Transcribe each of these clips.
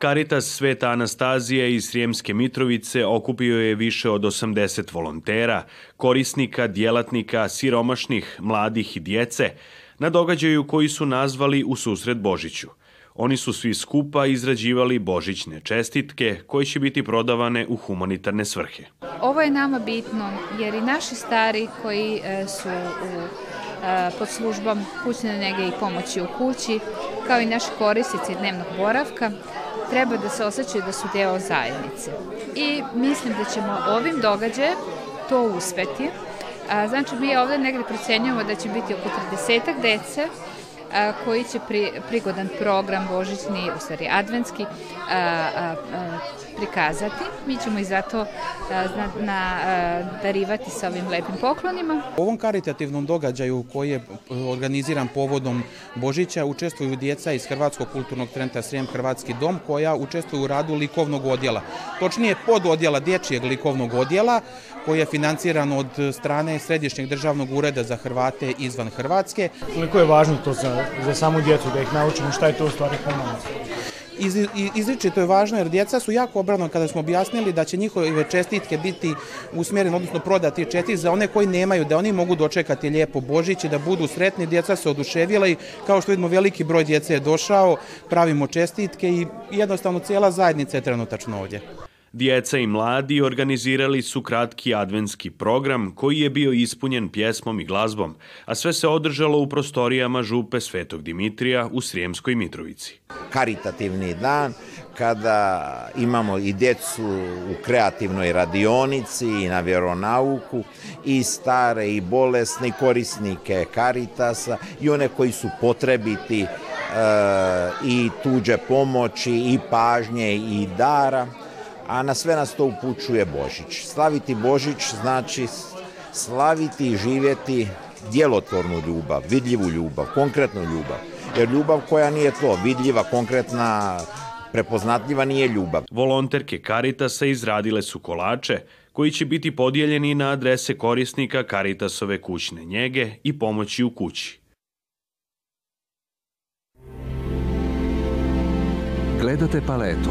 Karitas Sveta Anastazije iz Srijemske Mitrovice okupio je više od 80 volontera, korisnika, djelatnika, siromašnih, mladih i djece na događaju koji su nazvali u susret Božiću. Oni su svi skupa izrađivali božićne čestitke koje će biti prodavane u humanitarne svrhe. Ovo je nama bitno jer i naši stari koji e, su u e, pod službom kućne nege i pomoći u kući kao i naši korisnici dnevnog boravka, treba da se osjećaju da su deo zajednice. I mislim da ćemo ovim događajem to uspeti. A, Znači, mi ovde negde procenjujemo da će biti oko 30 dece koji će pri, prigodan program božićni, u stvari adventski, prikazati. Mi ćemo i zato na, darivati sa ovim lepim poklonima. U ovom karitativnom događaju koji je organiziran povodom Božića učestvuju djeca iz Hrvatskog kulturnog centra Srijem Hrvatski dom koja učestvuju u radu likovnog odjela. Točnije pod odjela dječjeg likovnog odjela koji je financiran od strane Središnjeg državnog ureda za Hrvate izvan Hrvatske. Koliko je važno to za za samu djecu, da ih naučimo šta je to u stvari humanost. Iz, izričito je važno jer djeca su jako obrano kada smo objasnili da će njihove čestitke biti usmjerene, odnosno prodati četiri za one koji nemaju, da oni mogu dočekati lijepo Božić i da budu sretni. Djeca se oduševila i kao što vidimo veliki broj djece je došao, pravimo čestitke i jednostavno cijela zajednica je trenutačno ovdje. Djeca i mladi organizirali su kratki adventski program koji je bio ispunjen pjesmom i glazbom, a sve se održalo u prostorijama župe Svetog Dimitrija u Srijemskoj Mitrovici. Karitativni dan kada imamo i djecu u kreativnoj radionici i na vjeronauku i stare i bolesni korisnike Karitasa i one koji su potrebiti e, i tuđe pomoći i pažnje i dara a na sve nas to upućuje Božić. Slaviti Božić znači slaviti i živjeti djelotvornu ljubav, vidljivu ljubav, konkretnu ljubav. Jer ljubav koja nije to, vidljiva, konkretna, prepoznatljiva nije ljubav. Volonterke Caritasa izradile su kolače koji će biti podijeljeni na adrese korisnika Caritasove kućne njege i pomoći u kući. Gledate paletu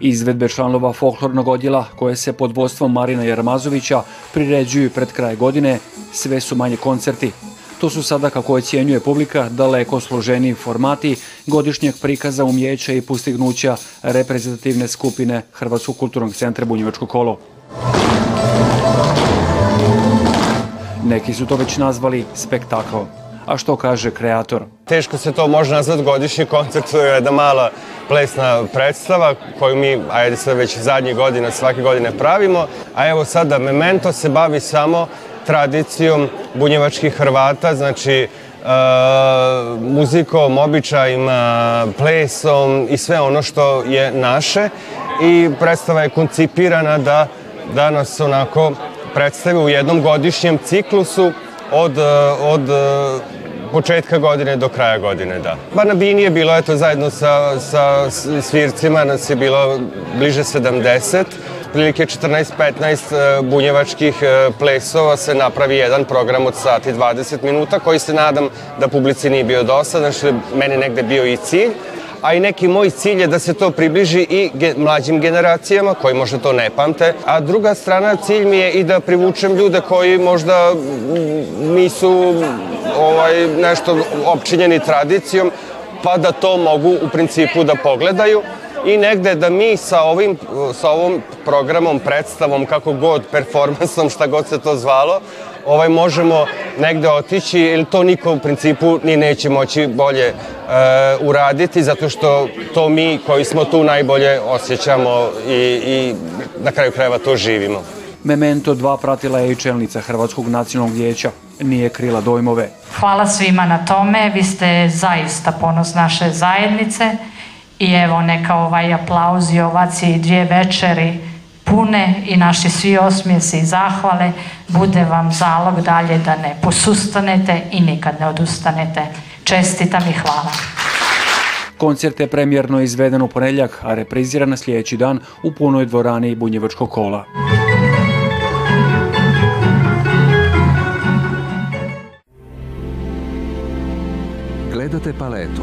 Izvedbe članova folklornog odjela koje se pod vodstvom Marina Jarmazovića priređuju pred kraj godine, sve su manje koncerti. To su sada, kako ocjenjuje publika, daleko složeniji formati godišnjeg prikaza umjeća i postignuća reprezentativne skupine Hrvatskog kulturnog centra Bunjevačko kolo. Neki su to već nazvali spektakl a što kaže kreator. Teško se to može nazvati godišnji koncert, to je jedna mala plesna predstava koju mi, ajde sad već zadnjih godina, svake godine pravimo, a evo sada Memento se bavi samo tradicijom bunjevačkih Hrvata, znači Uh, muzikom, običajima, plesom i sve ono što je naše i predstava je koncipirana da danas onako predstavi u jednom godišnjem ciklusu od, e, od e, početka godine do kraja godine, da. Banabini je bilo, eto, zajedno sa, sa svircima nas je bilo bliže 70, prilike 14-15 e, bunjevačkih e, plesova se napravi jedan program od sati 20 minuta koji se nadam da publici nije bio dosadan, što je meni negde bio i cilj a i neki moj cilj je da se to približi i ge mlađim generacijama koji možda to ne pamte, a druga strana cilj mi je i da privučem ljude koji možda nisu ovaj, nešto opčinjeni tradicijom, pa da to mogu u principu da pogledaju i negde da mi sa ovim, sa ovom programom, predstavom, kako god, performansom, šta god se to zvalo, ovaj možemo negde otići, jer to niko u principu ni neće moći bolje e, uraditi, zato što to mi koji smo tu najbolje osjećamo i, i na kraju krajeva to živimo. Memento 2 pratila je i čelnica Hrvatskog nacionalnog vijeća. Nije krila dojmove. Hvala svima na tome, vi ste zaista ponos naše zajednice. I evo neka ovaj aplauz i ovaci dvije večeri pune i naši svi osmijesi i zahvale bude vam zalog dalje da ne posustanete i nikad ne odustanete. Čestitam i hvala. Koncert je premjerno izveden u ponedljak, a repriziran na sljedeći dan u punoj dvorani Bunjevačkog kola. Gledate paletu.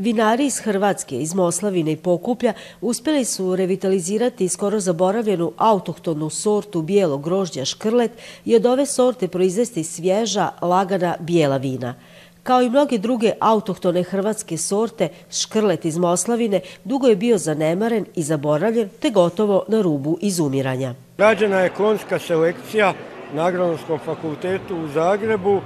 Vinari iz Hrvatske, iz Moslavine i Pokuplja uspjeli su revitalizirati skoro zaboravljenu autohtonu sortu bijelog grožđa škrlet i od ove sorte proizvesti svježa, lagana bijela vina. Kao i mnoge druge autohtone hrvatske sorte, škrlet iz Moslavine dugo je bio zanemaren i zaboravljen, te gotovo na rubu izumiranja. Rađena je klonska selekcija na Agronomskom fakultetu u Zagrebu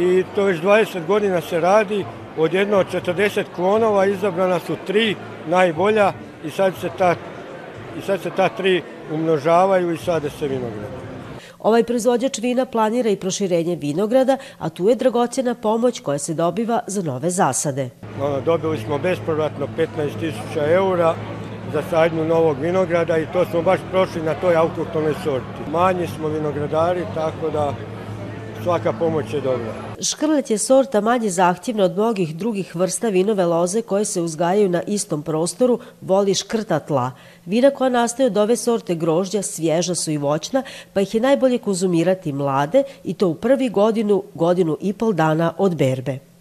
i to već 20 godina se radi od jedno od 40 klonova izabrana su tri najbolja i sad se ta, i sad se ta tri umnožavaju i sade se vinograde. Ovaj proizvođač vina planira i proširenje vinograda, a tu je dragocena pomoć koja se dobiva za nove zasade. Ono, dobili smo bespovratno 15.000 eura za sadnju novog vinograda i to smo baš prošli na toj autoktonoj sorti. Manji smo vinogradari, tako da svaka pomoć je dobra. Škrlet je sorta manje zahtjevna od mnogih drugih vrsta vinove loze koje se uzgajaju na istom prostoru, voli škrta tla. Vina koja nastaju od ove sorte grožđa svježa su i voćna, pa ih je najbolje konzumirati mlade i to u prvi godinu, godinu i pol dana od berbe.